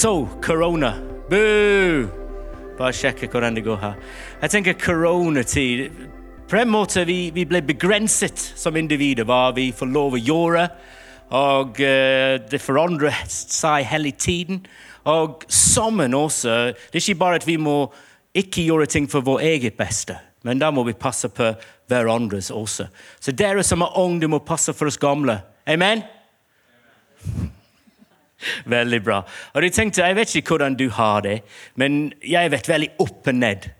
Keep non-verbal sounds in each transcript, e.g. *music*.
Så, korona. Boo! Bare sjekke hvordan det går her. Jeg tenker koronatid På en måte vi, vi ble begrenset som individer hva vi får lov å gjøre. Og uh, det forandrer seg hele tiden. Og sammen også Det er ikke bare at vi må ikke gjøre ting for vår eget beste, men da må vi passe på hverandres også. Så dere som er unge, må passe for oss gamle. Amen? Amen? *laughs* Veldig bra. Og Jeg tenkte, jeg vet ikke hvordan du har det, men jeg har vært veldig opp og ned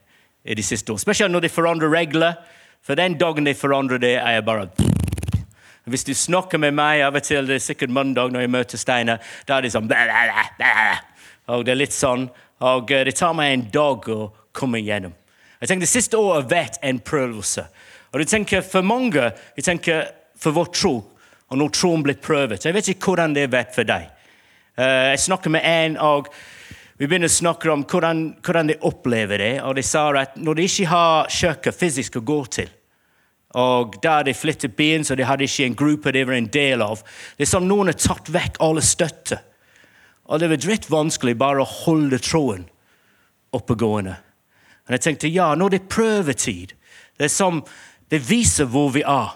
i de siste årene. Spesielt når de forandrer regler. For den dagen de forandrer det, er jeg bare *laughs* Hvis du snakker med meg av og til, det er sikkert mandag når jeg møter Steinar, da er det sånn *laughs* Og det er litt sånn. Og det tar meg en dag å komme igjennom. Jeg tenker Det siste året har vært en prøvelse. Og du tenker For mange jeg tenker for vår tro, og når troen blir prøvet Jeg vet ikke hvordan det har vært for deg. Uh, jeg snakket med en, og vi begynner å snakke om hvordan, hvordan de opplever det. Og de sa at når de ikke har kjøkken fysisk å gå til, og da de flyttet byen, så de hadde ikke en gruppe de var en del av Det er som noen har tatt vekk alle støtte. Og det var dritt vanskelig bare å holde troen oppegående. Og jeg tenkte ja, nå er det prøvetid. Det er som det viser hvor vi er.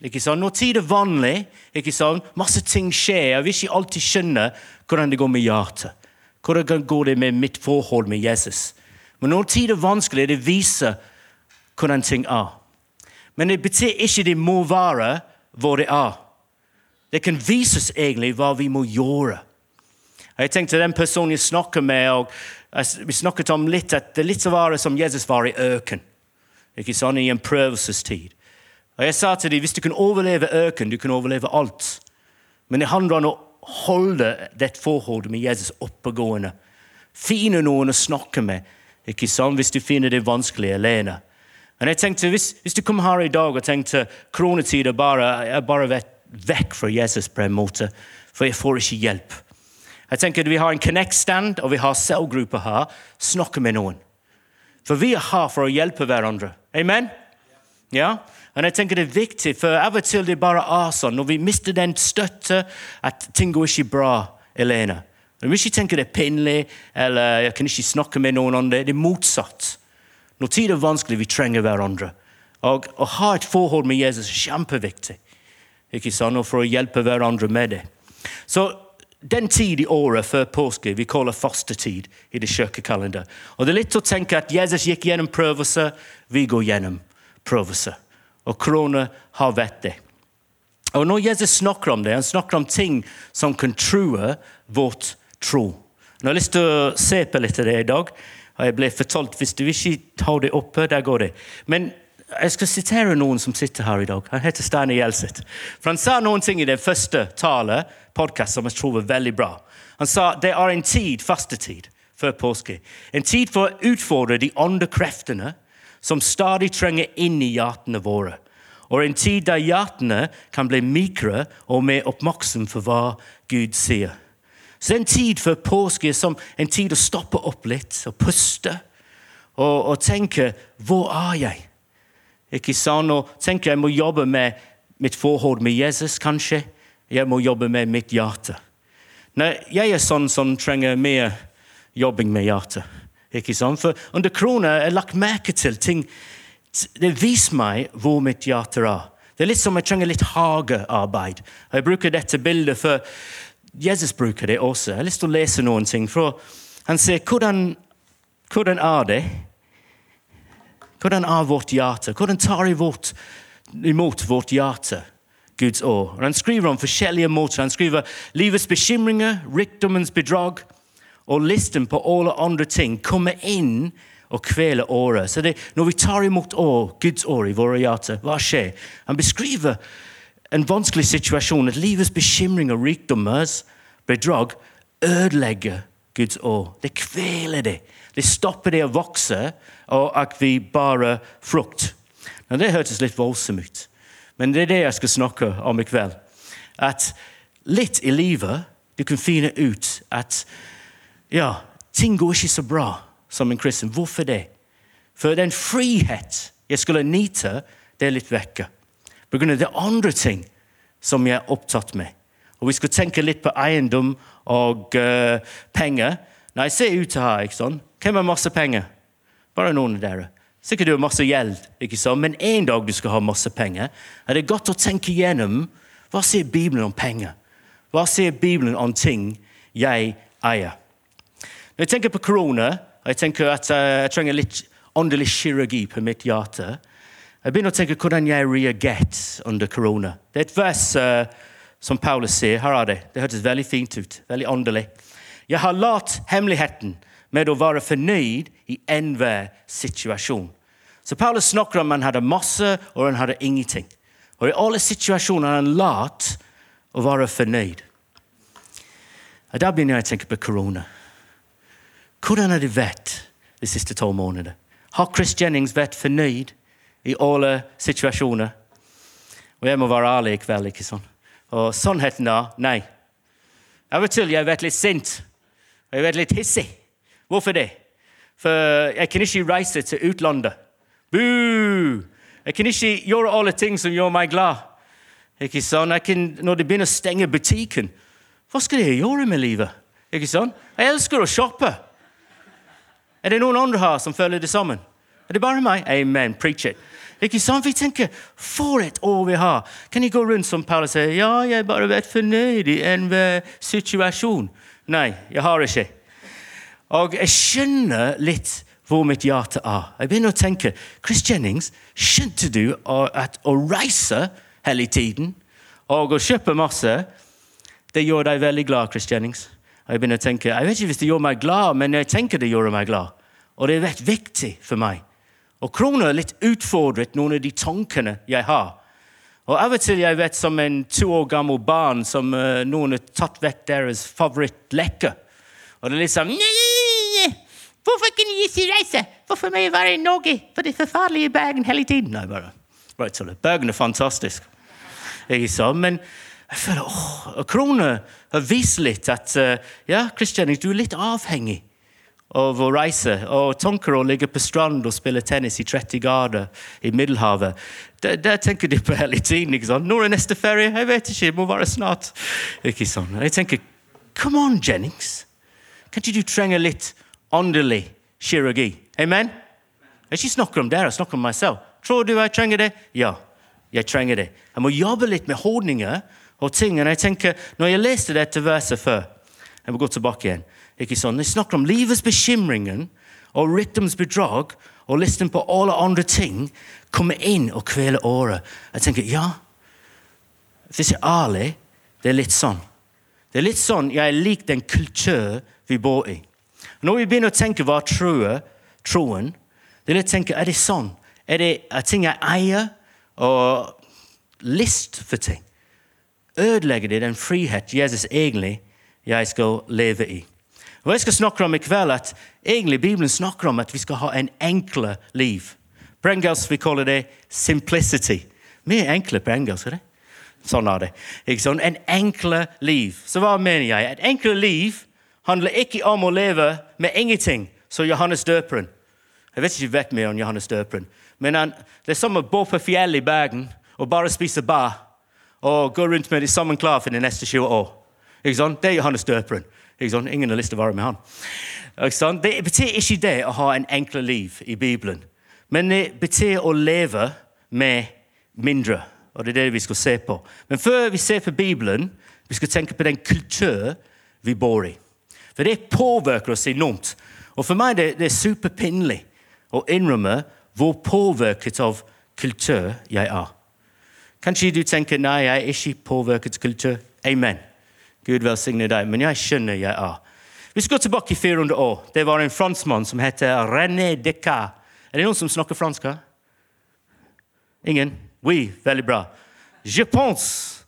Ikke sant? Når tid er vanlig, ikke sant? masse ting skjer. og vi ikke alltid skjønner hvordan det går med hjertet. Hvordan går det med mitt forhold med Jesus? Men når tid er vanskelig, det viser hvordan ting er. Men det betyr ikke det må være hvor det er. Det kan vises egentlig hva vi må gjøre. Jeg tenkte Den personen jeg snakker med, og vi snakket om litt at det er litt så var som Jesus var i. Ikke sånn I en prøvelsestid. Og Jeg sa til dem hvis du kan overleve øken, du kan overleve alt. Men det handler om å holde det forholdet med Jesus oppegående. Finne noen å snakke med ikke sant, hvis du finner det vanskelig alene. Men jeg tenkte, Hvis, hvis du kom her i dag og tenkte kronetid er bare, jeg bare vet vekk fra Jesus på en måte, for jeg får ikke hjelp Jeg tenker Vi har en Connect-stand og vi har selvgrupper her. Snakke med noen. For vi er her for å hjelpe hverandre. Amen? Ja? Og jeg tenker Det er viktig, for av og til det bare er sånn når vi mister den støtte, at ting går ikke bra alene. Når vi ikke tenker det er pinlig, eller jeg kan ikke snakke med noen om det. Det er motsatt. Når tid er vanskelig, vi trenger hverandre. Og Å ha et forhold med Jesus er kjempeviktig ikke sant? Og for å hjelpe hverandre med det. Så den tid i året før påske vi kaller fastetid i det kirkekalenderet. Og det er litt å tenke at Jesus gikk gjennom prøvelser, vi går gjennom prøvelser og korona har vært det. Og Når Jesus snakker om det, han snakker om ting som kan true vårt tro. Nå har jeg lyst til å se på litt av det i dag. Jeg ble fortalt hvis du ikke tar det oppe, der går det. Men jeg skal sitere noen som sitter her i dag. Han heter Steinar Gjelseth. For Han sa noen ting i den første tale, podkast, som jeg tror var veldig bra. Han sa det er en tid, fastetid, før påske. En tid for å utfordre de andre kreftene som stadig trenger inn i hjertene våre. Og en tid der hjertene kan bli mykere og mer oppmerksom for hva Gud sier. Så en tid før påske som en tid å stoppe opp litt og puste og, og tenke 'Hvor er jeg?' Ikke sant? Og tenke jeg må jobbe med mitt forhold med Jesus, kanskje. Jeg må jobbe med mitt hjerte. Nei, jeg er sånn som trenger mer jobbing med hjertet. Ikke sant? For under krona er lagt merke til ting Det viser meg hvor mitt hjerte er. Det er litt som jeg trenger litt hagearbeid. Jeg bruker dette bildet, for Jesus bruker det også. Jeg har lyst til å lese noen ting. For han sier hvordan, hvordan er det? Hvordan er vårt hjerte? Hvordan tar vi vårt, imot vårt hjerte? Guds år. Han skriver om forskjellige måter. Han skriver livets bekymringer, rikdommens bedrag, og listen på alle andre ting kommer inn og kveler året. Så det, når vi tar imot år, Guds år i våre hjerter, hva skjer? Han beskriver en vanskelig situasjon, at livets bekymring og rikdommers bedrag ødelegger Guds år. Det kveler det. Det stopper det å vokse, og at vi bare frukt. Nå, det hørtes litt voldsomt ut, men det er det jeg skal snakke om i kveld. At litt i livet du kan finne ut at ja, ting går ikke så bra som en kristen. Hvorfor det? For den frihet jeg skulle nyte, det er litt vekke. Av det andre ting som jeg er opptatt med. Og vi skal tenke litt på eiendom og uh, penger. Nei, se ut her, ikke sånn? Hvem har masse penger? Bare noen av dere. Sikkert du har masse gjeld, ikke sant? men en dag du skal ha masse penger, er det godt å tenke gjennom hva sier Bibelen om penger. Hva sier Bibelen om ting jeg eier? Når jeg tenker på korona, og jeg tenker at uh, jeg trenger litt åndelig kirurgi på mitt hjerte, jeg begynner å tenke hvordan jeg reagerte under korona. Det er et vers uh, som Paulus sier. Her er det. Det hørtes veldig fint ut. Veldig åndelig. Jeg har latt hemmeligheten med å være fornøyd i enhver situasjon. Så Paulus snakker om han hadde masse, og han hadde ingenting. Og i alle situasjoner har han latt å være fornøyd. Og Da begynner jeg å tenke på korona. Hvordan har det vært de siste tolv månedene? Har Chris Jennings vært fornøyd i alle situasjoner? Og jeg må være ærlig i kveld, ikke sånn? Og sannheten er nei. Av og til jeg har vært litt sint. Og jeg har vært litt hissig. Hvorfor det? For jeg kan ikke reise til utlandet. Boo! Jeg kan ikke gjøre alle ting som gjør meg glad. Ikke sånn? Kan, når de begynner å stenge butikken, hva skal jeg gjøre med livet? Ikke sånn? Jeg elsker å shoppe. Er det noen andre her som føler det sammen? Er det bare meg? Amen. Preach it. Ikke sant? Vi tenker for et år vi har. Kan jeg gå rundt som Paulus sier? Ja, jeg bare vært fornøyd i enhver situasjon. Nei, jeg har ikke. Og jeg skjønner litt hvor mitt hjerte er. Jeg begynner å tenke Chris Jennings, skjønte du at å reise hele tiden og å kjøpe masse, det gjør deg veldig glad, Chris Jennings? Og jeg begynner å tenke, jeg vet ikke hvis det gjør meg glad, men jeg tenker det gjør meg glad. Og det er vært viktig for meg. Og krona har litt utfordret noen av de tankene jeg har. Og Av og til jeg vet som en to år gammel barn som uh, noen har tatt vekk deres favorittlekke. Og det er litt sånn Hvorfor kan jeg ikke reise? Hvorfor må jeg være i Norge? For det er forferdelig i Bergen hele tiden. Nei, bare, sånn. Bergen er fantastisk. Ikke sant? Men jeg føler åh, Krone har vist litt at uh, ja, Christian, du er litt avhengig av å reise. Og tanker å ligge på strand og spille tennis i 30 grader i Middelhavet. Der, der, tenker de på hele tiden. ikke sant? Når er neste ferie? Jeg vet ikke. Det må være snart. Ikke sant? Jeg tenker Come on, Jennings. Kan ikke du trenge litt åndelig kirurgi? Amen? Jeg ikke snakker om dere, jeg snakker om meg selv. Tror du jeg trenger det? Ja, jeg trenger det. Jeg må jobbe litt med holdninger og ting. Og jeg tenker, når jeg leste dette verset før Jeg må gå tilbake igjen. Ikke sånn? Jeg snakker om livets bekymringer og rytmens bedrag og listen på alle andre ting kommer inn og kveler året. Jeg tenker ja, hvis jeg er ærlig, det er litt sånn. Det er litt sånn jeg liker den kultur vi bor i. Når vi begynner å tenke hva troen, troen det er litt tenke, er det sånn? Er det ting jeg eier, og lyst for ting? Ødelegger det den frihet Jesus egentlig jeg skal leve i? Og Jeg skal snakke om i kveld at egentlig Bibelen snakker om at vi skal ha en enkle liv. På engelsk vi kaller det 'simplicity'. Vi er enkle på engelsk. er det? Sånn er det. Ikke sånn? En enkle liv. Så hva mener jeg? Et enkle liv handler ikke om å leve med ingenting, som Johannes døperen. Jeg vet ikke vet mer om Johannes døperen. Men han, det er som å bo på fjellet i Bergen og bare spise bar og gå rundt med de sammen klar for de neste 20 år. Ikke sånn? Det er Johannes døperen. Ingen har lyst til å være med han. Det betyr ikke det å ha en enklere liv i Bibelen. Men det betyr å leve med mindre. Og det er det vi skal se på. Men før vi ser på Bibelen, vi skal tenke på den kultur vi bor i. For det påvirker oss enormt. Og for meg det, det er superpinlig å innrømme hvor påvirket av kultur jeg er. Kanskje du tenker nei, jeg er ikke påvirket av kultur. Amen. Gud velsigne deg, men jeg skjønner jeg er. Vi skal tilbake i 400 år. Det var en franskmann som heter René Descartes. Er det noen som snakker fransk her? Ingen? Oui, veldig bra. Je pense,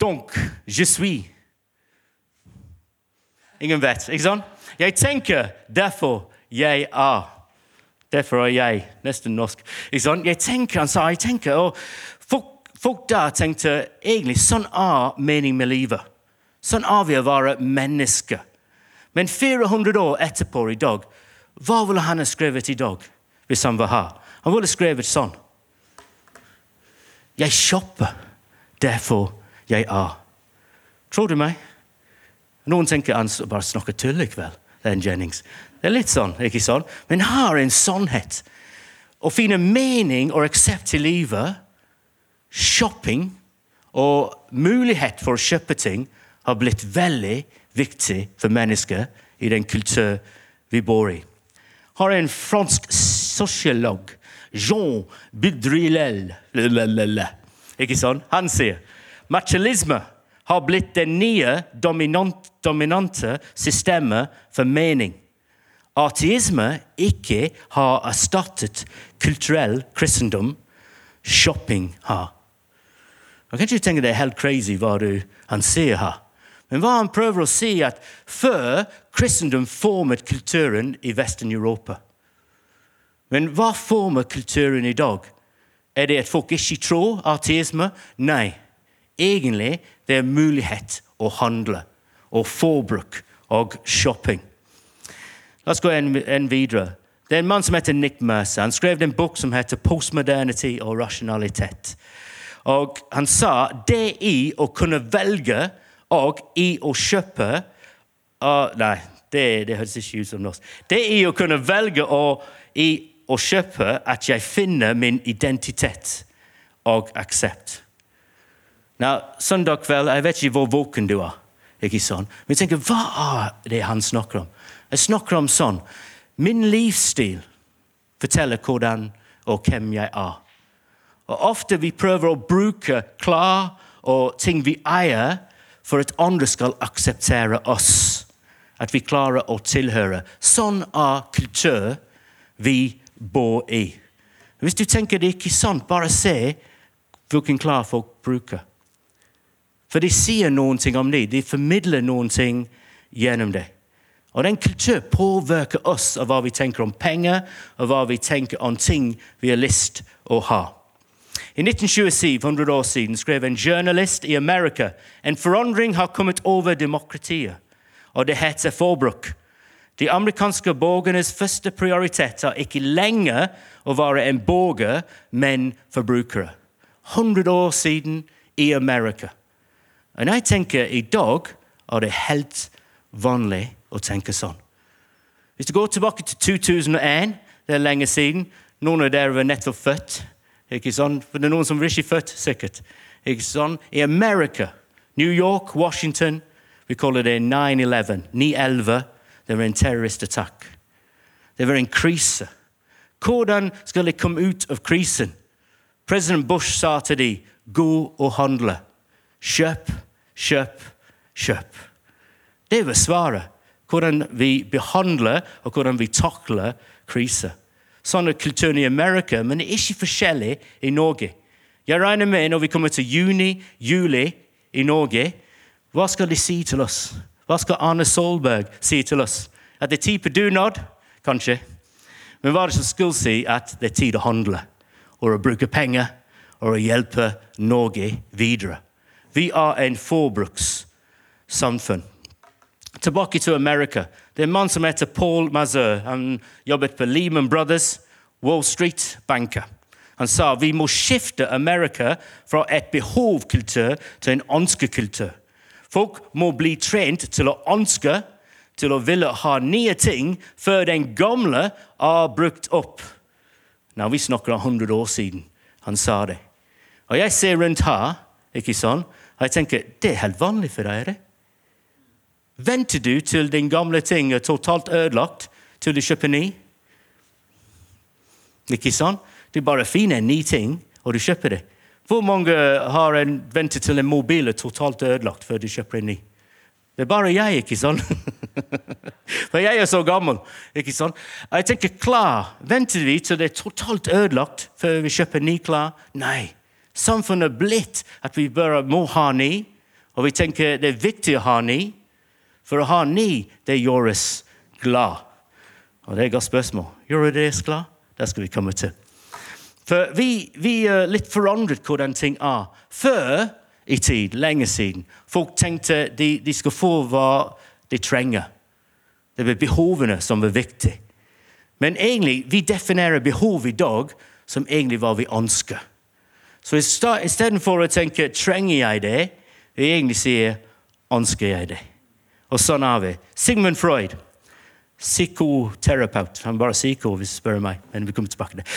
donc je suis. Ingen vet, ikke sant? Jeg tenker, derfor jeg er. Derfor er jeg nesten norsk. Ikke sant? Jeg tenker, han sa, jeg tenker, og folk, der tenkte egentlig sånn er meningen med livet. Sånn er vi å være mennesker. Men 400 år etterpå i dag, hva ville han ha skrevet i dag hvis han var her? Han ville skrevet sånn. Jeg shopper derfor jeg er. Tror du meg? Noen tenker han bare snakker tull i kveld, den Jennings. Det er litt sånn, ikke sånn? Men har en sannhet. Å finne mening og aksept i livet, shopping og mulighet for å kjøpe ting har blitt veldig viktig for mennesker i den kultur vi bor i. Har en fransk sosiolog, Jean Bidrilel Ikke sånn? Han sier machilisme har blitt det nye dominant, dominante systemet for mening. Artisme ikke har erstattet kulturell kristendom. Shopping har. Man kan ikke tenke det er helt crazy hva du, han sier her. Men hva han prøver å si, at før kristendom formet kulturen i Vesten-Europa. Men hva former kulturen i dag? Er det at folk ikke tror artisme? Nei. Egentlig det er mulighet å handle og forbruk og shopping. La oss gå en, en videre. Det er en mann som heter Nick Mercer. Han skrev en bok som heter 'Postmodernity og rasjonalitet'. Og Han sa det i å kunne velge og i å kjøpe uh, Nei, det, det høres ikke ut som norsk. Det i å kunne velge og i å kjøpe at jeg finner min identitet og aksept. Nå, Søndag kveld, jeg vet ikke hvor våken du er, ikke sånn? men jeg tenker, hva er det han snakker om? Jeg snakker om sånn Min livsstil forteller hvordan og hvem jeg er. Og Ofte vi prøver å bruke klær og ting vi eier, for at andre skal akseptere oss. At vi klarer å tilhøre. Sånn er kultur vi bor i. Hvis du tenker det ikke er sant, bare se hvilken klær folk bruker. For de sier noen ting om det. De formidler noen ting gjennom det. Og den kultur påvirker oss av hva vi tenker om penger, og hva vi tenker om ting vi har lyst å ha. I 1927, 100 år siden, skrev en journalist i Amerika en forandring har kommet over demokratiet, og det heter forbruk. De amerikanske borgernes første prioritet er ikke lenger å være en borger, men forbrukere. 100 år siden i Amerika. Og jeg tenker i dag er det helt vanlig å tenke sånn. Hvis du går tilbake til 2001, det er lenge siden Noen av dere var nettopp født. Ikke sånn? For det er noen som er ikke født, sikkert. Ikke sånn? I Amerika, New York, Washington Vi kaller det 9-11. 9-11. Det var en terroristattakk. Det var en krise. Hvordan skal de komme ut av krisen? President Bush sa til dem, gå og handle. Kjøp, kjøp, kjøp. Det var svaret hvordan vi behandler og hvordan vi takler kriser. Sånn er kulturen i Amerika, men det er ikke forskjellig i Norge. Jeg regner med når vi kommer til juni, juli i Norge, hva skal de si til oss? Hva skal Arne Solberg si til oss? At det er tid på dunad? Kanskje. Men hva er det som skulle si at det er tid å handle? Og å bruke penger og å hjelpe Norge videre. Vi er en forbrukssamfunn. Tilbake til Amerika. Det er en mann som heter Paul Mazur. Han jobbet på Lehman Brothers, Wall Street-banker. Han sa vi må skifte Amerika fra et behovkultur til en ønskekultur. Folk må bli trent til å ønske, til å ville ha nye ting, før den gamle er brukt opp. Nå, Vi snakker om 100 år siden han sa det. Og jeg ser rundt her, ikke sånn, og jeg tenker det er helt vanlig for deg. Er? Venter du til din gamle ting er totalt ødelagt, til du kjøper ny? Ikke sant? Du bare finner en ny ting, og du kjøper det. Hvor mange har en ventet til en mobil er totalt ødelagt før du kjøper en ny? Det er bare jeg, ikke sant? *laughs* For jeg er så gammel. ikke sant? Jeg tenker klar. Venter vi til det er totalt ødelagt før vi kjøper ny klær? Nei. Samfunnet er blitt at vi bare må ha ny, og vi tenker det er viktig å ha ny. For å ha ni, det gjør oss glad. Og det er et godt spørsmål. Gjør det oss glad? Det skal vi komme til. For vi, vi er litt forandret hvordan ting er. Før i tid, lenge siden, folk tenkte de, de skulle få hva de trenger. Det var behovene som var viktige. Men egentlig, vi definerer behov i dag som egentlig hva vi ønsker. Så istedenfor å tenke 'trenger jeg det', vi egentlig sier ønsker jeg det. Og sånn er vi. Sigmund Freud, psykoterapeut. Han er bare psyko, hvis du spør meg. men Vi kommer tilbake til det.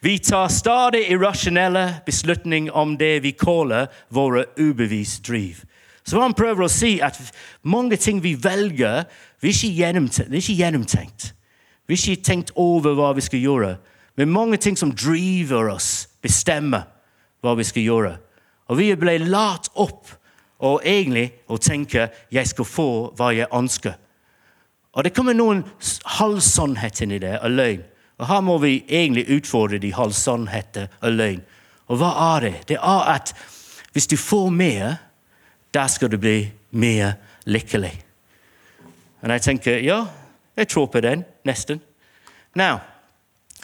Vi tar stadig irrasjonelle beslutninger om det vi kaller våre ubevisste driv. Så han prøver å si at mange ting vi velger, vi er ikke gjennomtenkt. Det er ikke gjennomtenkt. Vi er ikke tenkt over hva vi skal gjøre. Men mange ting som driver oss, bestemmer hva vi skal gjøre. Og vi ble latt opp og egentlig å tenke jeg skal få hva jeg ønsker. Og Det kommer noen halvsannheter inn i det, og løgn. Og Her må vi egentlig utfordre de halvsannheter og løgn. Og hva er det? Det er at hvis du får mer, da skal du bli mer lykkelig. Og jeg tenker ja, jeg tror på den, nesten. Now,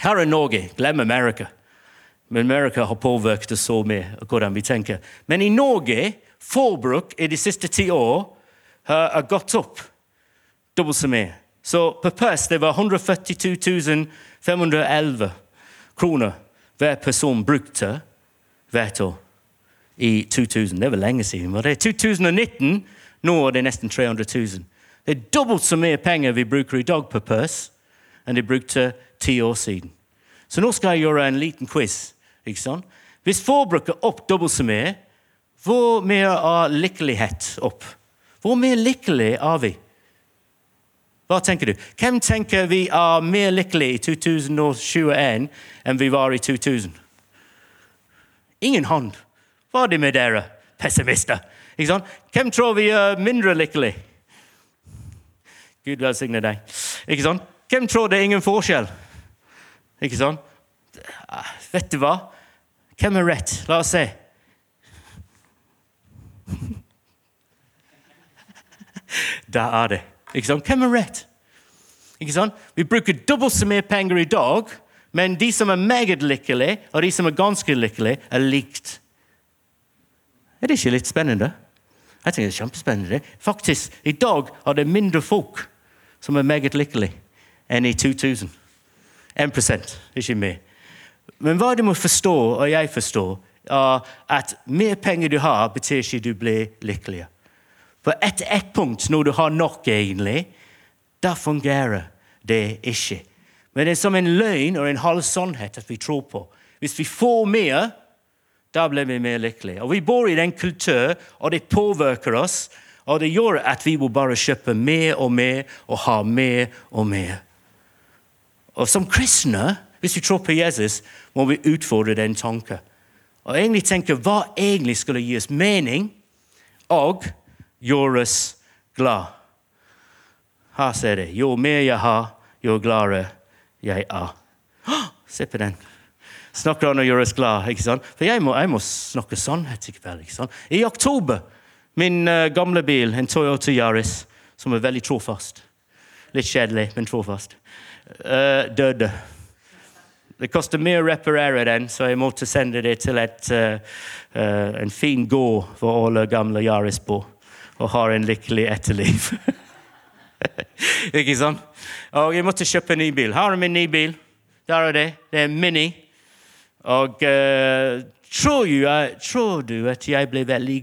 her er Norge. Glem Amerika. Men Amerika har påvirket oss så mye hvordan vi tenker. Men i Norge forbruk i de siste ti år har gått opp dobbelt så mye. Så per pers det var 142 511 kroner hver person brukte hvert år i 2000. Det var lenge siden. var det 2019 nå er det nesten 300 000. Det er dobbelt så mye penger vi bruker i dag per pers enn de brukte ti år siden. Så nå skal jeg gjøre en liten quiz. ikke sant? Hvis forbruket er opp dobbelt så mye, hvor mye er lykkelighet opp? Hvor mye lykkelig er vi? Hva tenker du? Hvem tenker vi er mer lykkelig i 2021 enn vi var i 2000? Ingen hånd. Hva er det med dere pessimister? Hvem tror vi er mindre lykkelig? Gud velsigne deg. Ikke sant? Hvem tror det er ingen forskjell? Ikke sant? Vet du hva? Hvem er rett? La oss se. Der er det. Ikke sant? Hvem er rett? Ikke sant? Vi bruker dobbelt så mye penger i dag, men de som er meget lykkelige, og de som er ganske lykkelige, er likt. Er det ikke litt spennende? Jeg tenker det er kjempespennende. Faktisk, I dag er det mindre folk som er meget lykkelige, enn i 2000. 1 ikke mer. Men hva du må forstå, og jeg forstår, at mer penger du har, betyr ikke du blir lykkelig. For etter et punkt, når du har nok, egentlig, da fungerer det ikke. Men det er som en løgn og en halv sannhet at vi tror på. Hvis vi får mer, da blir vi mer lykkelige. Og Vi bor i den kultur, og det påvirker oss. Og det gjør at vi må bare kjøpe mer og mer og ha mer og mer. Og Som kristne, hvis vi tror på Jesus, må vi utfordre den tanken. Og egentlig tenke hva egentlig skulle gi oss mening og gjøre oss glad. Her ser det. Jo mer jeg har, jo gladere jeg er. Se på den. Snakker han og gjør oss glad. ikke sant? For jeg må, jeg må snakke sannhet i kveld. ikke sant? I oktober, min uh, gamle bil, en Toyota Yaris, som er veldig trofast Litt kjedelig, men trofast, uh, døde. Det koster mye å reparere den, så jeg måtte sende det til et, uh, en fin gård hvor alle gamle Yaris bor og har en lykkelig etterliv. *laughs* ikke sant? Og jeg måtte kjøpe en ny bil. Her er min nye bil. Der er det. Det er Mini. Og uh, tror, jeg, tror, du at jeg ble veldig,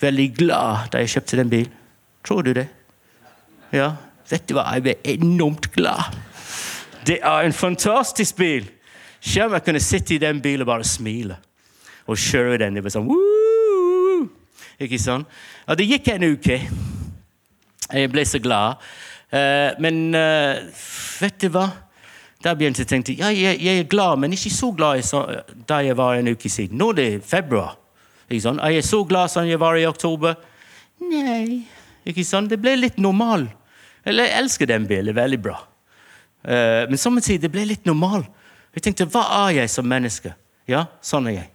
veldig glad da jeg kjøpte den bilen? Tror du det? Ja. Vet du hva, jeg ble enormt glad. Det er en fantastisk bil. Selv om jeg kunne sitte i den bilen og bare smile og kjøre den. Det var sånn! Ikke sant? Og det gikk en uke. Jeg ble så glad. Uh, men uh, vet du hva? Da begynte jeg å tenke ja, jeg, jeg, er glad, men ikke så glad så, da jeg var en uke siden. Nå er det februar. Ikke sant? Er jeg så glad som jeg var i oktober? Nei. Ikke sant? Det ble litt normal. Eller jeg elsker den bilen. Veldig bra. Uh, men samtidig det ble litt normal. Jeg tenkte, hva er jeg som menneske? Ja, sånn er jeg.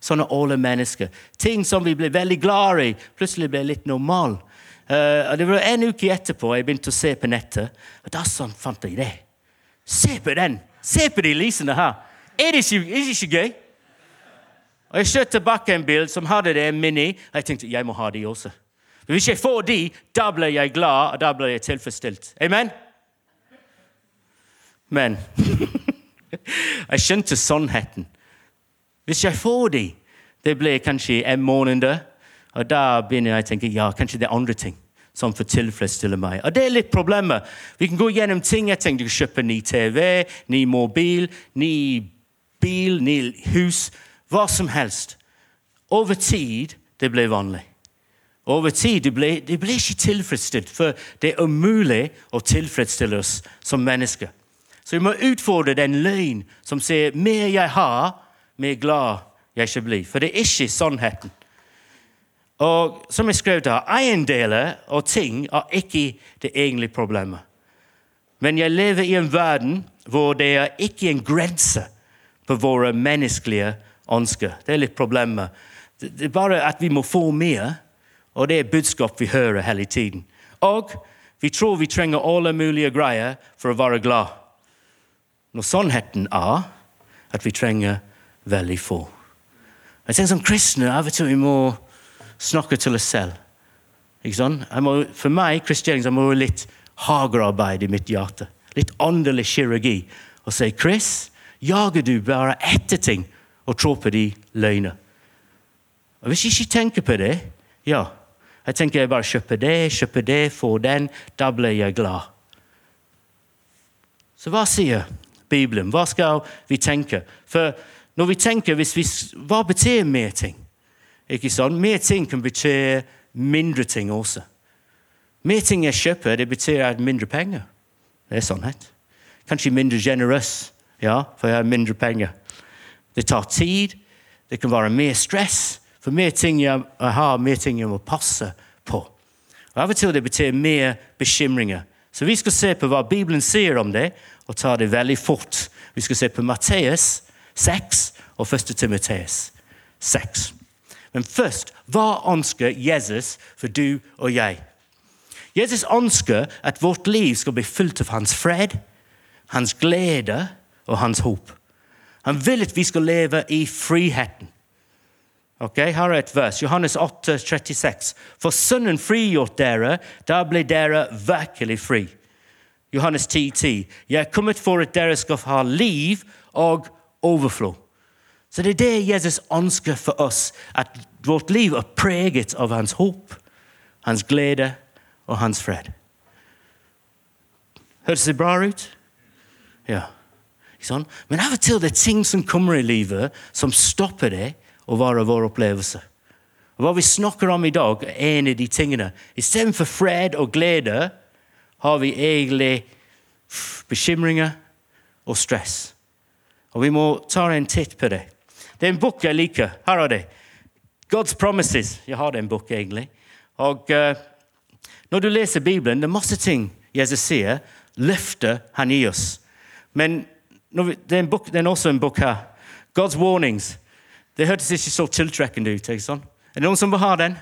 Sånn er alle mennesker. Ting som vi ble veldig glad i, plutselig ble litt normal. Uh, det var En uke etterpå jeg begynte å se på nettet, og da sånn fant jeg det. Se på den! Se på de lysene her! Er det ikke, er det ikke gøy? Og Jeg kjørte tilbake en bil som hadde det en Mini. og Jeg tenkte jeg må ha de også. Men Hvis jeg får de, da blir jeg glad, og da blir jeg tilfredsstilt. Amen? Men *laughs* *laughs* jeg skjønte sannheten. Hvis jeg får de, det blir kanskje en måned, Og da begynner jeg å tenke ja, kanskje det er andre ting som får tilfredsstille meg. Og det er litt problemet. Vi kan gå gjennom ting. Jeg tenkte å kjøpe ny TV, ny mobil, ny bil, ny hus. Hva som helst. Over tid det ble vanlig. Over tid det ble, det ble ikke tilfredsstilt, for det er umulig å tilfredsstille oss som mennesker. Så vi må utfordre den løgn som sier mer jeg har, mer glad jeg skal bli. For det er ikke sannheten. Og som jeg skrev der, Eiendeler og ting er ikke det egentlige problemet. Men jeg lever i en verden hvor det er ikke en grense på våre menneskelige ønsker. Det er litt problemet. Det er bare at vi må få mer, og det er budskap vi hører hele tiden. Og vi tror vi trenger alle mulige greier for å være glad. Når sannheten er at vi trenger veldig få. Jeg tenker Som kristne av og til vi må snakke til oss selv. Ikke Må, for meg kristianisme, jeg må litt hagearbeid i mitt hjerte. Litt åndelig kirurgi. Og si, 'Chris, jager du bare etter ting og tror på de løgner?' Og Hvis jeg ikke tenker på det, ja, jeg tenker jeg bare kjøper det, kjøper det, får den, da blir jeg glad. Så hva sier Bibelen? Hva skal vi tenke? For når vi tenker, vi, Hva betyr mer ting? Ikke sant? Mer ting kan bety mindre ting også. Mer ting jeg kjøper, det betyr at mindre penger. Det er sannhet. Kanskje mindre generøs, ja, for jeg har mindre penger. Det tar tid. Det kan være mer stress. For mer ting jeg har, mer ting jeg må passe på. Og Av og til det betyr mer bekymringer. Så vi skal se på hva Bibelen sier om det, og ta det veldig fort. Vi skal se på Matteus 6 og 1. Timoteus 6. Men først, hva ønsker Jesus for du og jeg? Jesus ønsker at vårt liv skal bli fullt av hans fred, hans glede og hans håp. Han vil at vi skal leve i friheten. Ok, Her er et vers, Johannes 8, 36. For Sønnen frigjort dere, da blir dere virkelig fri. Johannes 10, 10. Jeg er kommet for at dere skal ha liv og overflod. Så det er det Jesus ønsker for oss, at vårt liv er preget av hans håp, hans glede og hans fred. Høres det bra ut? Ja. Sånn? Men av og til det er ting som kommer i livet, som stopper det å være vår opplevelse. Og Hva vi snakker om i dag, er en av de tingene. Istedenfor fred og glede har vi egentlig bekymringer og stress. Og vi må ta en titt på det. Det er en bok jeg liker. Her er det. God's Promises. Jeg har den boken, egentlig. Og uh, Når du leser Bibelen, det er masse ting Jesus sier, løfter han i oss. Men vi, det, er bok, det, er også en bok her. God's Warnings. Det hørtes ikke så tiltrekkende ut. ikke sant? Er det noen som vil ha den?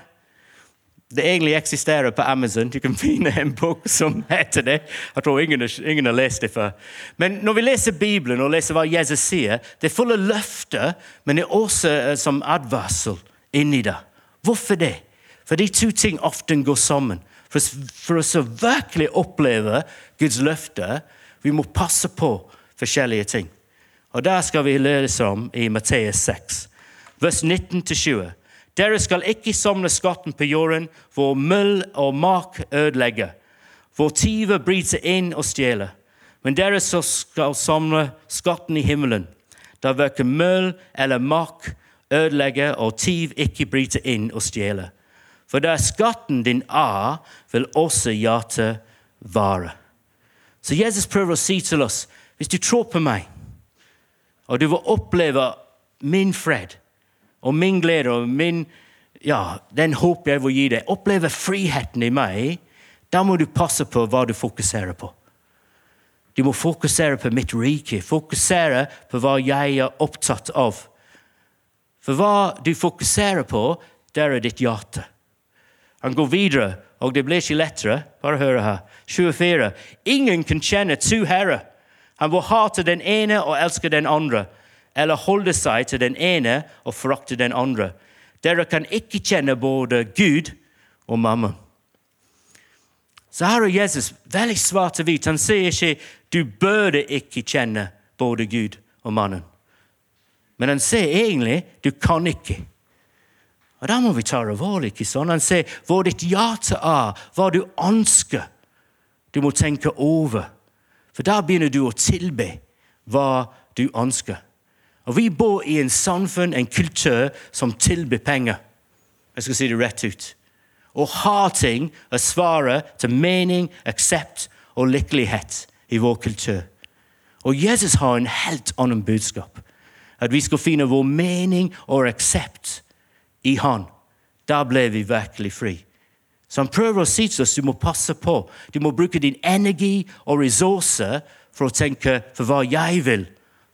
Det egentlig eksisterer på Amazon. Du kan finne en bok som heter det. Jeg tror ingen, ingen har lest det før. Men når vi leser Bibelen og leser hva Jesus sier, det er fulle løfter, men det er også uh, som advarsel inni det. Hvorfor det? For de to ting ofte går sammen. For, for oss å virkelig oppleve Guds løfter, vi må passe på forskjellige ting. Og Der skal vi lese om i Matteus 6, vers 19-20. Dere skal ikke samle skatten på jorden, hvor møll og mak ødelegger, hvor tyver bryter inn og stjeler. Men dere skal samle skatten i himmelen, der verken møll eller mak ødelegger og tyv ikke bryter inn og stjeler. For der skatten din er, vil også hjertet vare. Så Jesus prøver å si til oss hvis du tror på meg, og du vil oppleve min fred og min glede og min, ja, den håp jeg vil gi deg, oppleve friheten i meg, da må du passe på hva du fokuserer på. Du må fokusere på mitt rike, fokusere på hva jeg er opptatt av. For hva du fokuserer på, der er ditt hjerte. Han går videre, og det blir ikke lettere. Bare hør her. 24. Ingen kan kjenne to herrer. Han vil hate den ene og elske den andre eller holde seg til den ene og forakte den andre. Dere kan ikke kjenne både Gud og mamma. Så her er Jesus veldig svart og hvit. Han sier ikke du burde ikke kjenne både Gud og mannen. Men han sier egentlig du kan ikke. Og Da må vi ta alvorlig. ikke sånn? Han sier hvor ditt hjerte er, hva du ønsker. Du må tenke over. For da begynner du å tilbe hva du ønsker. Og Vi bor i en samfunn, en kultur, som tilbyr penger. Jeg skal si det rett ut. Å ha ting er svaret til mening, aksept og lykkelighet i vår kultur. Og Jesus har en helt annen budskap. At vi skal finne vår mening og aksept i Han. Da ble vi virkelig fri. Så han prøver å si til oss du må passe på. Du må bruke din energi og ressurser for å tenke for hva jeg vil,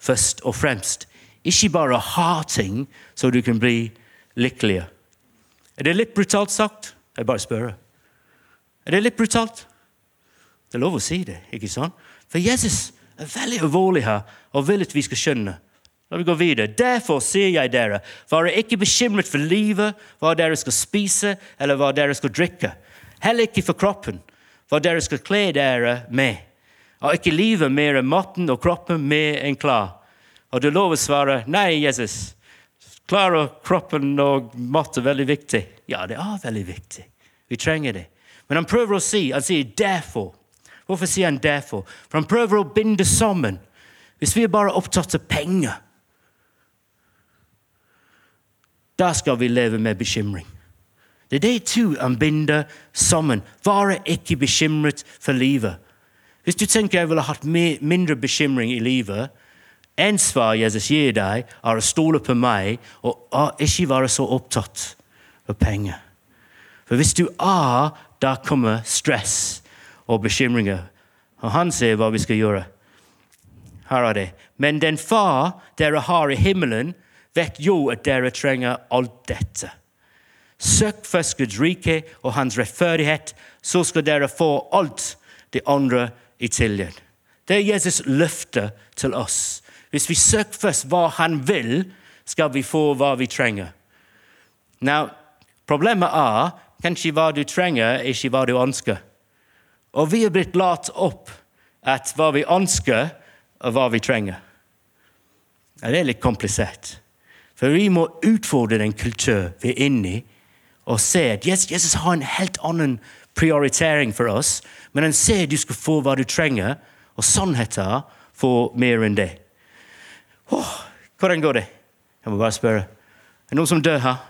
først og fremst. Ikke bare ha ting så du kan bli lykkelig. Er det litt brutalt sagt? Jeg bare spør. Er det litt brutalt? Det er lov å si det, ikke sant? For Jesus er veldig alvorlig her og vil at vi skal skjønne. La vi gå videre. Derfor sier jeg dere, vær ikke bekymret for livet, hva dere skal spise, eller hva dere skal drikke. Heller ikke for kroppen, hva dere skal kle dere med. Og ikke livet mer enn maten og kroppen mer enn klær. Og du lover å svare nei, Jesus. Klarer kroppen og mat er veldig viktig. Ja, det er veldig viktig. Vi trenger det. Men han prøver å si, han sier 'derfor'. Hvorfor sier han 'derfor'? For han prøver å binde sammen. Hvis vi er bare opptatt av penger, da skal vi leve med bekymring. Det er de to han binder sammen. Vær ikke bekymret for livet. Hvis du tenker jeg ville hatt mindre bekymring i livet, en svar Jesus gir deg, er å stole på meg og ikke være så opptatt av penger. For hvis du er, da kommer stress og bekymringer. Og han sier hva vi skal gjøre. Her er det. Men den far dere har i himmelen, vet jo at dere trenger alt dette. Søk først Guds rike og hans rettferdighet, så skal dere få alt det andre i tillegg. Det er Jesus' løfte til oss. Hvis vi søker først hva han vil, skal vi få hva vi trenger. Now, problemet er kanskje hva du trenger, ikke hva du ønsker. Og vi er blitt latt opp at hva vi ønsker, og hva vi trenger. Det er litt komplisert. For vi må utfordre den kultur vi er inne i, og se at Jesus, Jesus har en helt annen prioritering for oss. Men han ser du skal få hva du trenger, og sannheten får mer enn det. Oh, hvordan går det? Jeg må bare spørre. Er det noen som dør her?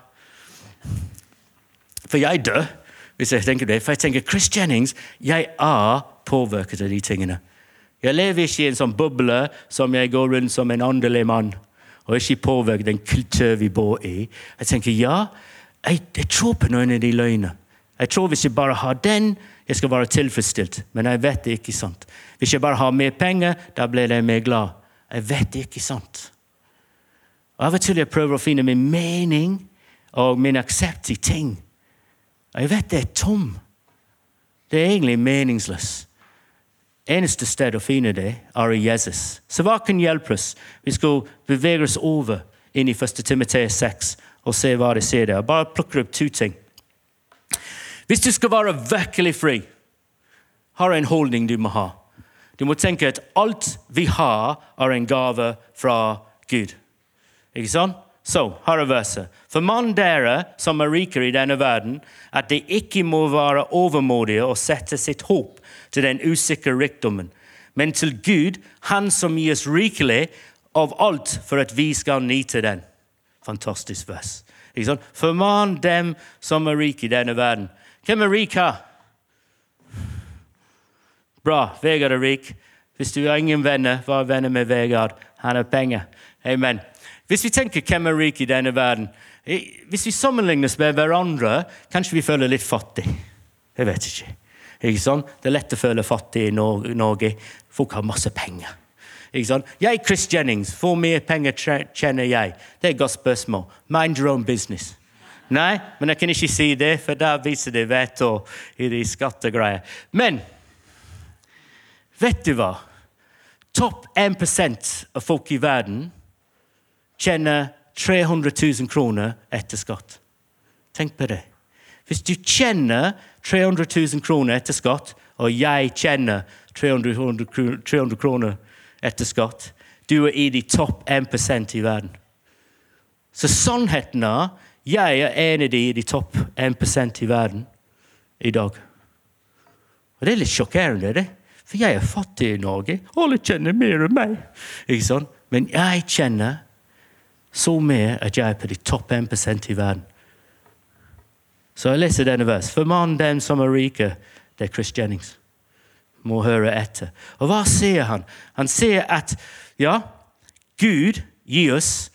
For jeg dør, hvis jeg tenker det. For jeg tenker Chris Jennings, jeg er påvirket av de tingene. Jeg lever ikke i en sånn boble som jeg går rundt som en åndelig mann. Og ikke påvirket den kultur vi bor i. Jeg tenker ja, jeg, jeg tror på noen av de løgnene. Jeg tror hvis jeg bare har den, jeg skal være tilfredsstilt. Men jeg vet det ikke sant. Hvis jeg bare har mer penger, da blir jeg mer glad. Jeg vet det ikke sant. Og Av og til jeg prøver å finne min mening og min aksept i ting. Jeg vet det er tom. Det er egentlig meningsløst. Eneste sted å finne det er i Jesus. Så hva kan hjelpe oss? Vi skal bevege oss over inn i 1. Timoteus 6 og se hva det sier der. Bare plukker opp to ting. Hvis du skal være virkelig fri, har en holdning du må ha. Du må tenke at alt vi har, er en gave fra Gud. Ikke sant? Så, her er verset. For mann dere som er rikere i denne verden, at de ikke må være overmodige og sette sitt håp til den usikre rikdommen, men til Gud, Han som gir oss rikelig av alt for at vi skal nyte den. Fantastisk vers. Forman dem som er rike i denne verden. Hvem er rik her? Bra. Vegard er rik. Hvis du har ingen venner, vær venner med Vegard. Han har penger. Amen. Hvis vi tenker hvem er rik i denne verden Hvis vi sammenligner oss med hverandre, kanskje vi føler litt fattig. Jeg vet ikke. ikke sant? Det er lett å føle fattig i Norge. Folk har masse penger. Ikke sant? Jeg, Chris Jennings, hvor mye penger tjener jeg? Det er et godt spørsmål. Mind your own business. Nei, men jeg kan ikke si det, for da viser det veto i de skattegreier. Men vet du hva? Topp 1% av folk i verden tjener 300 000 kroner etter skatt. Tenk på det. Hvis du tjener 300 000 kroner etter skatt, og jeg tjener 300, 300 kroner etter skatt. Du er i de topp 1% i verden. Så sannheten er jeg er en av de i de topp 1% i verden i dag. Og Det er litt sjokkerende, det. For jeg er fattig i Norge. Alle kjenner mer enn meg. Ikke sant? Men jeg kjenner så mye at jeg er på de topp 1 i verden. Så jeg leser denne vers. For mannen dem som er rike, det er Chris Jennings. Må høre etter. Og hva sier han? Han sier at ja, Gud gir oss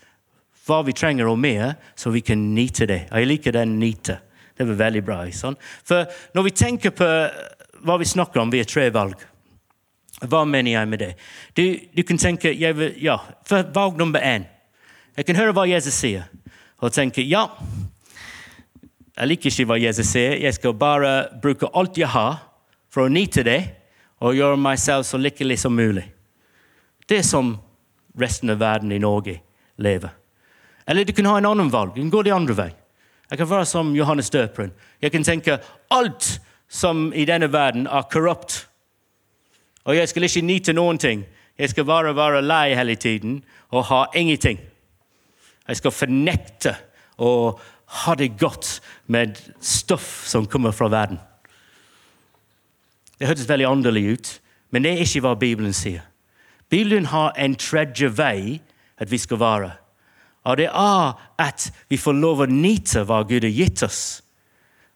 hva vi trenger og mer, så vi kan nyte det. Jeg liker den nyte. Det var veldig bra. Sånn? For når vi tenker på hva vi snakker om, vi har tre valg. Hva mener jeg med det? Du, du kan tenke vil, ja, Valg nummer én. Jeg kan høre hva Jesus sier, og tenke ja, jeg liker ikke hva Jesus sier. Jeg skal bare bruke alt jeg har, for å nyte det og gjøre meg selv så lykkelig som mulig. Det er som resten av verden i Norge lever. Eller du kan ha en annen valg. Du kan gå de andre vei. Jeg kan være som Johannes døperen. Jeg kan tenke alt som i denne verden er korrupt. Og jeg skal ikke nyte noen ting. Jeg skal bare være lei hele tiden og ha ingenting. Jeg skal fornekte og ha det godt med stoff som kommer fra verden. Det hørtes veldig åndelig ut, men det er ikke hva Bibelen sier. Bibelen har en tredje vei at vi skal være. Og det er at vi får lov å nyte hva Gud har gitt oss,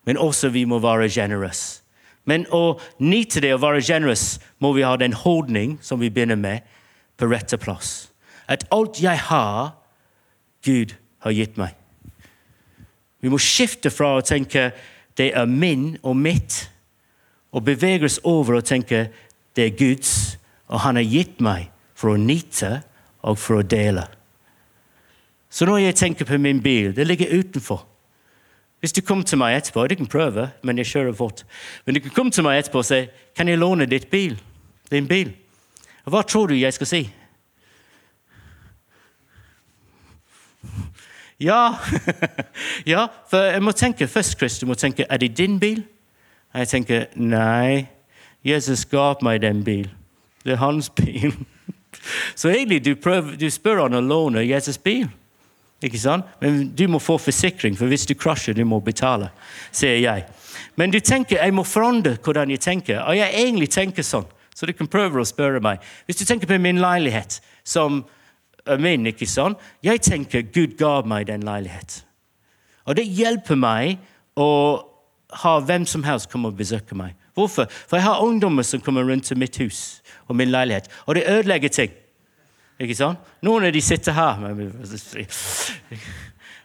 men også vi må være generøse. Men å nyte det og være generøs må vi ha den holdning som vi begynner med, på rette plass. At alt jeg har, Gud har gitt meg. Vi må skifte fra å tenke det er min og mitt, og bevege oss over og tenke det er Guds, og Han har gitt meg for å nyte og for å dele. Så når jeg tenker på min bil, det ligger utenfor. Hvis du kommer til meg etterpå Du kan prøve, men jeg kjører fort. Men du kan komme til meg etterpå og si kan jeg låne ditt bil? din bil. Hva tror du jeg skal si? Ja, *laughs* ja for jeg må tenke først, Chris, du må tenke er det din bil? Jeg tenker nei, Jesus ga meg den bil. Det er hans *laughs* bil. Så egentlig du, prøver, du spør han å låne Jesus' bil. Ikke sant? Men du må få forsikring, for hvis du krasjer, du må betale, sier jeg. Men du tenker, jeg må forandre hvordan jeg tenker. Og jeg egentlig tenker sånn, så du kan prøve å spørre meg. Hvis du tenker på min leilighet som er min, ikke sant? Jeg tenker Gud ga meg den leilighet. Og det hjelper meg å ha hvem som helst komme og besøke meg. Hvorfor? For jeg har ungdommer som kommer rundt til mitt hus og min leilighet, og det ødelegger ting. Ikke sant? Noen av de sitter her.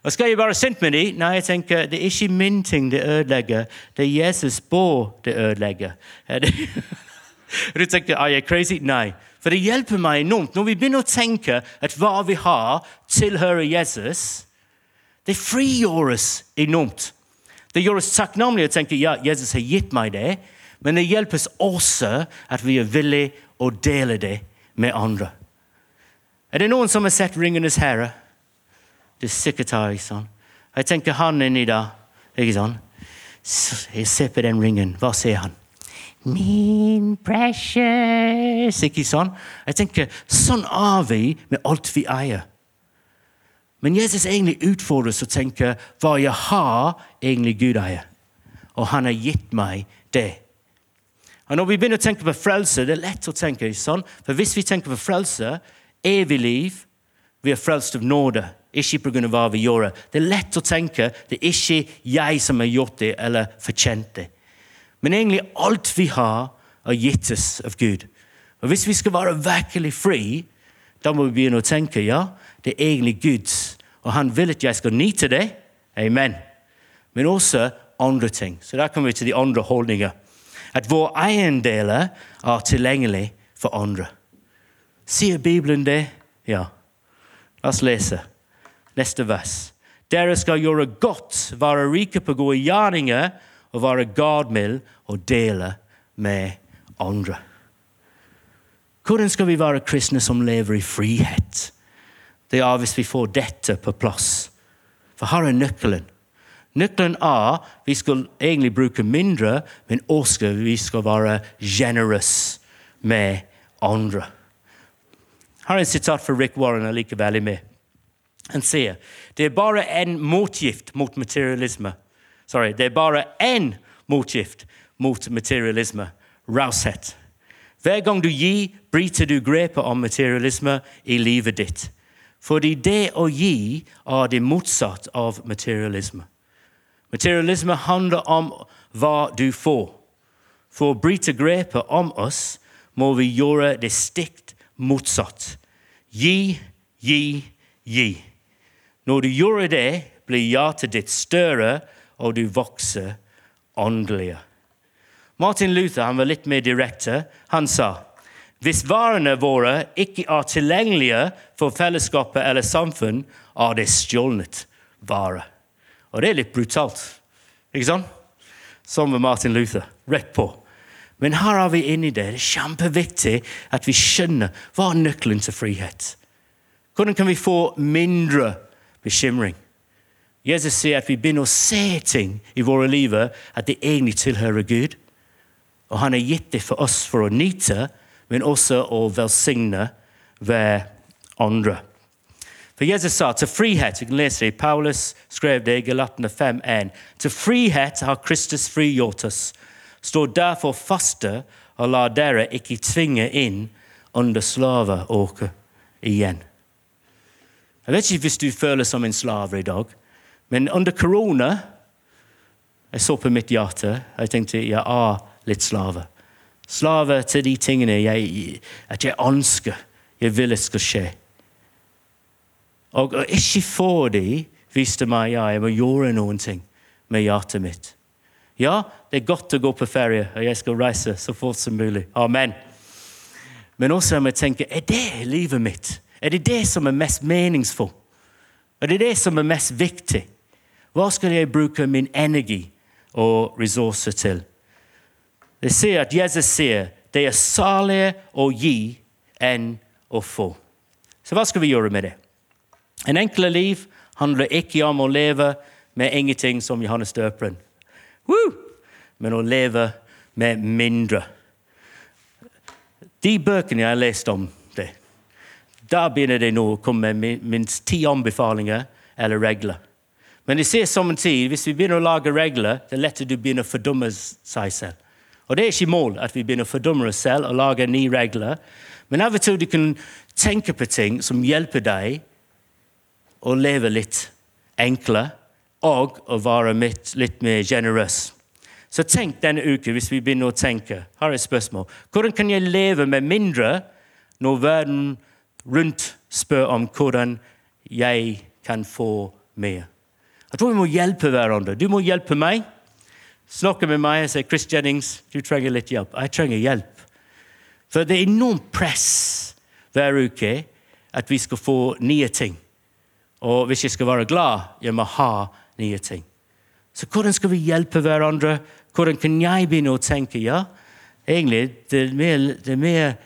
Og skal jeg være sint med dem? Nei, jeg tenker det er ikke min ting det ødelegger. Det er Jesus bår det ødelegger. *laughs* du tenker er jeg crazy? Nei. For det hjelper meg enormt når vi begynner å tenke at hva vi har, tilhører Jesus. Det frigjør oss enormt. Det gjør oss takknemlige å tenke ja, Jesus har gitt meg det, men det hjelper oss også at vi er villige å dele det med andre. Er det noen som har sett 'Ringenes herre'? Det er sikkert her, ikke sant? Jeg tenker han inni der. ikke sant? Jeg ser på den ringen. Hva ser han? Min precious Ikke sånn? Jeg tenker, Sånn er vi med alt vi eier. Men Jesus egentlig utfordrer oss å tenke hva jeg har, egentlig Gud eier. Og han har gitt meg det. Og Når vi begynner å tenke på frelse, det er lett å tenke sånn. For hvis vi tenker på frelse, evig liv. Vi er frelst av nåde, ikke pga. hva vi gjør. Det er lett å tenke det er ikke jeg som har gjort det eller fortjent det. Men egentlig alt vi har, er gitt oss av Gud. Og Hvis vi skal være virkelig fri, da må vi begynne å tenke ja, det er egentlig Guds, og han vil at jeg skal nyte det. Amen. Men også andre ting. Så der kommer vi til de andre holdninger. At våre eiendeler er tilgjengelig for andre. Sier Bibelen det? Ja. La oss lese neste vers. Dere skal gjøre godt, være rike på gode gjerninger og være gavmild og dele med andre. Hvordan skal vi være kristne som lever i frihet? Det er hvis vi får dette på plass. For her er nøkkelen. Nøkkelen er vi skal egentlig bruke mindre, men også vi skal være generøse med andre. Er et sitat fra Rick Warren allikevel med. Han sier det er bare en motgift mot materialisme. Sorry, det er bare én motgift mot materialisme raushet. Hver gang du gir, bryter du grepet om materialisme i livet ditt. Fordi det å gi er det motsatt av materialisme. Materialisme handler om hva du får. For å bryte grepet om oss må vi gjøre det stikk motsatt. Gi, gi, gi. Når du gjør det, blir hjertet ditt større, og du vokser åndeligere. Martin Luther han var litt mer direkte. Han sa hvis varene våre ikke er tilgjengelige for fellesskapet eller samfunn, er det stjålnet vare. Og det er litt brutalt, ikke sant? Som med Martin Luther. Rett på. Men her er vi inne i det. Det er kjempeviktig at vi skjønner hva er nøkkelen til frihet. Hvordan kan vi få mindre bekymring? Jesus sier at vi begynner å se ting i våre liv at det egentlig tilhører Gud. Og han har gitt det for oss for å nyte, men også å velsigne hver andre. For Jesus sa til frihet Vi kan lese det, Paulus skrev det i Galatene 5.1. Til frihet har Kristus frigjort oss. Stå derfor faste og la dere ikke tvinge inn under slaveåket igjen. Jeg vet ikke hvis du føler som en slave i dag, men under korona Jeg så på mitt hjerte. Jeg tenkte jeg er litt slave. Slave til de tingene jeg, at jeg ønsker, jeg vil det skal skje. Og å ikke få de viste meg ja, jeg må gjøre noen ting med hjertet mitt. Ja, det er godt å gå på ferie, og jeg skal reise så fort som mulig. Amen. Men også må jeg tenke er det livet mitt? Er det det som er mest meningsfullt? Er det det som er mest viktig? Hva skal jeg bruke min energi og ressurser til? Det sier at Jesus sier det er salige å gi enn å få. Så hva skal vi gjøre med det? En enkle liv handler ikke om å leve med ingenting som Johannes døperen, Woo! men å leve med mindre. De bøkene jeg har lest om det, da begynner det nå å komme med minst ti anbefalinger eller regler. Men jeg ser samtidig, hvis vi begynner å lage regler, det er lett at du begynner å fordumme seg selv. Og Det er ikke mål at vi begynner å fordumme oss selv og lage nye regler. Men av og til du kan tenke på ting som hjelper deg å leve litt enklere og å være litt mer generøs. Så tenk denne uken, hvis vi begynner å tenke Her er et spørsmål. Hvordan kan jeg leve med mindre når verden rundt spør om hvordan jeg kan få mer? Jeg tror vi må hjelpe hverandre. Du må hjelpe meg snakker med meg og sier Chris Jennings, du trenger litt hjelp. Jeg trenger hjelp. For det er enormt press hver uke at vi skal få nye ting. Og hvis jeg skal være glad, jeg må ha nye ting. Så hvordan skal vi hjelpe hverandre? Hvordan kan jeg begynne å tenke ja, egentlig det er mer, det er mer,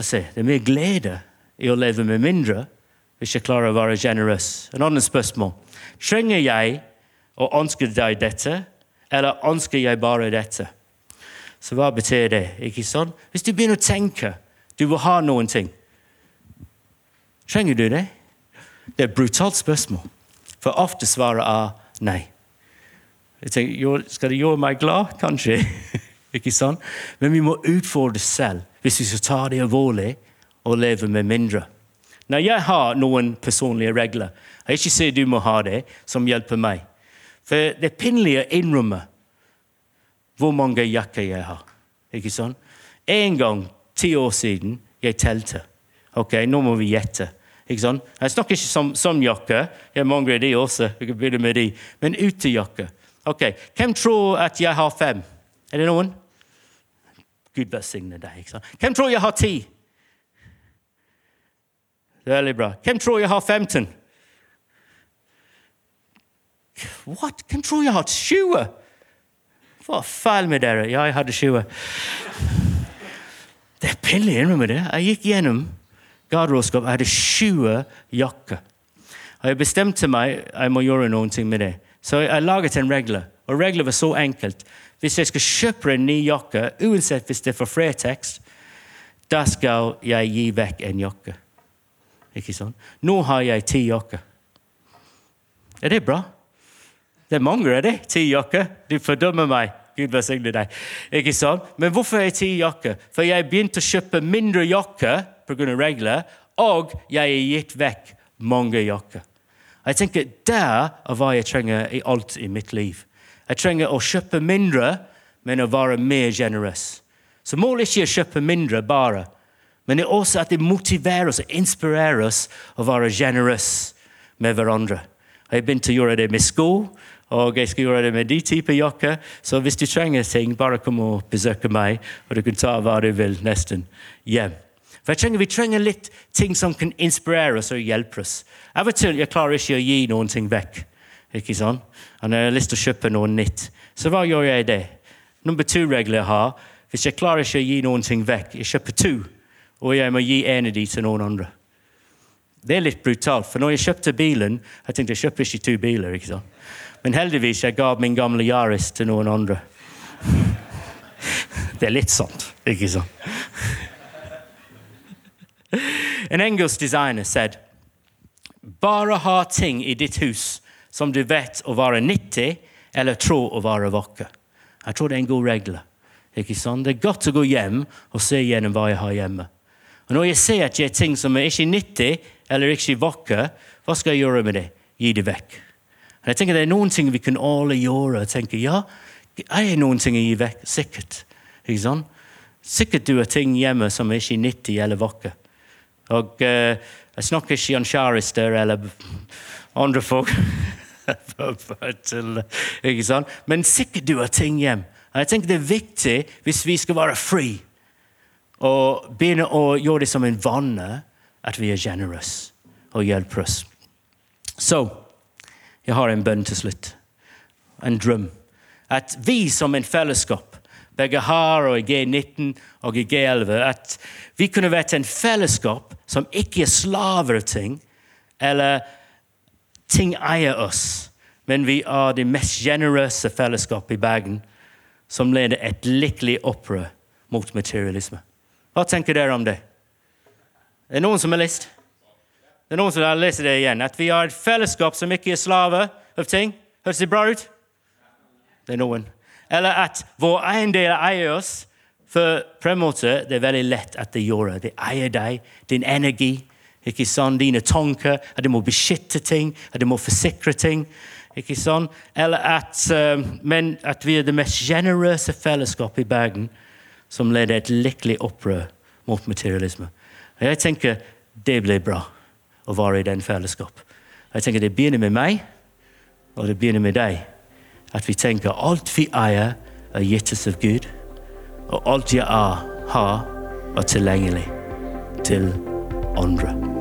si, det er mer glede i å leve med mindre hvis jeg klarer å være generøs. En annen spørsmål. Trenger jeg å ønske deg dette? Eller ønsker jeg bare dette? Så hva betyr det? ikke sånn? Hvis du begynner å tenke du vil ha noen ting, trenger du det? Det er et brutalt spørsmål, for ofte svaret er nei. Jeg tenker, Skal det gjøre meg glad? Kanskje. *laughs* ikke sånn? Men vi må utfordre selv hvis vi skal ta det alvorlig og leve med mindre. Når jeg har noen personlige regler, jeg ikke sier du må ha det, som hjelper meg. For det er pinlig å innrømme hvor mange jakker jeg har. Ikke sånn? En gang, ti år siden, jeg telte. Ok, Nå må vi gjette. Ikke sant? Jeg snakker ikke som, som jakke. Jeg mangler de også. jeg kan begynne med de. Men utejakke. Ok, Hvem tror at jeg har fem? Er det noen? Gud velsigne deg. ikke sant? Hvem tror jeg har ti? Veldig bra. Hvem tror jeg har 15? What? Hvem tror jeg har 20? Hva er feil med dere? Ja, jeg hadde 20. Det er pinlig å innrømme det. Jeg gikk gjennom garderobeskapet. Jeg hadde 20 jakker. Og jeg bestemte meg jeg må gjøre noe med det. Så jeg laget en regle. Og regelen var så enkelt. Hvis jeg skal kjøpe en ny jakke, uansett hvis det er for Fretex, da skal jeg gi vekk en jakke. Ikke sånn? Nå har jeg ti jakker. Er det bra? Det er mange er det. Ti jakker. Du fordømmer meg. Gud velsigne deg. Ikke sant? Men hvorfor er jeg ti jakker? For jeg begynte å kjøpe mindre jakker pga. regler, og jeg har gitt vekk mange jakker. Jeg tenker Der er hva jeg trenger i alt i mitt liv. Jeg trenger å kjøpe mindre, men å være mer generøs. Så målet er ikke å kjøpe mindre bare, men det er også at det motiverer oss og inspirerer oss å være generøse med hverandre. Jeg har begynt å gjøre det med sko, og jeg skal gjøre det med de typer jakker. Så hvis du trenger ting, bare kom og besøk meg, og du kan ta hva du vil nesten hjem. For jeg trenger, Vi trenger litt ting som kan inspirere oss og hjelpe oss. Av og til jeg klarer ikke å gi noen ting vekk. ikke sant? Og når jeg har lyst til å kjøpe noe nytt, så hva gjør jeg det? Nummer to-regler jeg har, hvis jeg klarer ikke å gi noen ting vekk, jeg kjøper to, og jeg må gi en av de til noen andre. Det er litt brutalt, for når jeg kjøpte bilen Jeg tenkte jeg kjøper ikke to biler. ikke sant? Men heldigvis jeg ga min gamle Yaris til noen andre. *laughs* Det er litt sånt, ikke sant? En engelsk designer said bare ha ting i ditt hus som du vet å være nyttig, eller tror å være vakker. Jeg tror det er en god regel. Ikke sant? Det er godt å gå hjem og se gjennom hva jeg har hjemme. Og Når jeg ser at det er ting som er ikke nyttig eller ikke vakker, hva skal jeg gjøre med det? Gi det vekk. Og jeg tenker Det er noen ting vi kan alle gjøre. og tenke, ja, jeg har noen ting å gi vekk. Sikkert. Ikke sant? Sikkert du har ting hjemme som er ikke nyttig eller vakre. Og uh, jeg snakker ikke om kjærester eller andre folk. *laughs* ikke sant? Men sikkert du har ting hjem. Jeg tenker Det er viktig hvis vi skal være fri, og begynne å gjøre det som en vane, at vi er generøse og hjelper oss. Så jeg har en bønn til slutt. En drøm. At vi som en fellesskap, begge har og i G19 og i G11, at vi kunne vært en fellesskap som ikke er slaver av ting, eller ting eier oss, men vi er det mest generøse fellesskapet i Bergen, som leder et lykkelig opprør mot materialisme. Hva tenker dere om det? Er det noen som har lyst? Det er noen som har lest det igjen. At vi har et fellesskap som ikke er slaver av ting. Høres det bra ut? Det er noen. Eller at vår eiendel eier oss. For på en måte det er veldig lett at det gjør det. Det eier deg, din energi, ikke sånn, dine tanker. At du må beskytte ting, at du må forsikre ting. ikke sånn, Eller at, uh, men at vi er det mest generøse fellesskapet i Bergen som leder et lykkelig opprør mot materialisme. Og jeg tenker det blir bra å være i den fellesskap. Jeg tenker Det begynner med meg, og det begynner med deg. At vi tenker alt vi eier, er gitt oss av Gud. Og alt jeg er, har, tilgjengelig til andre.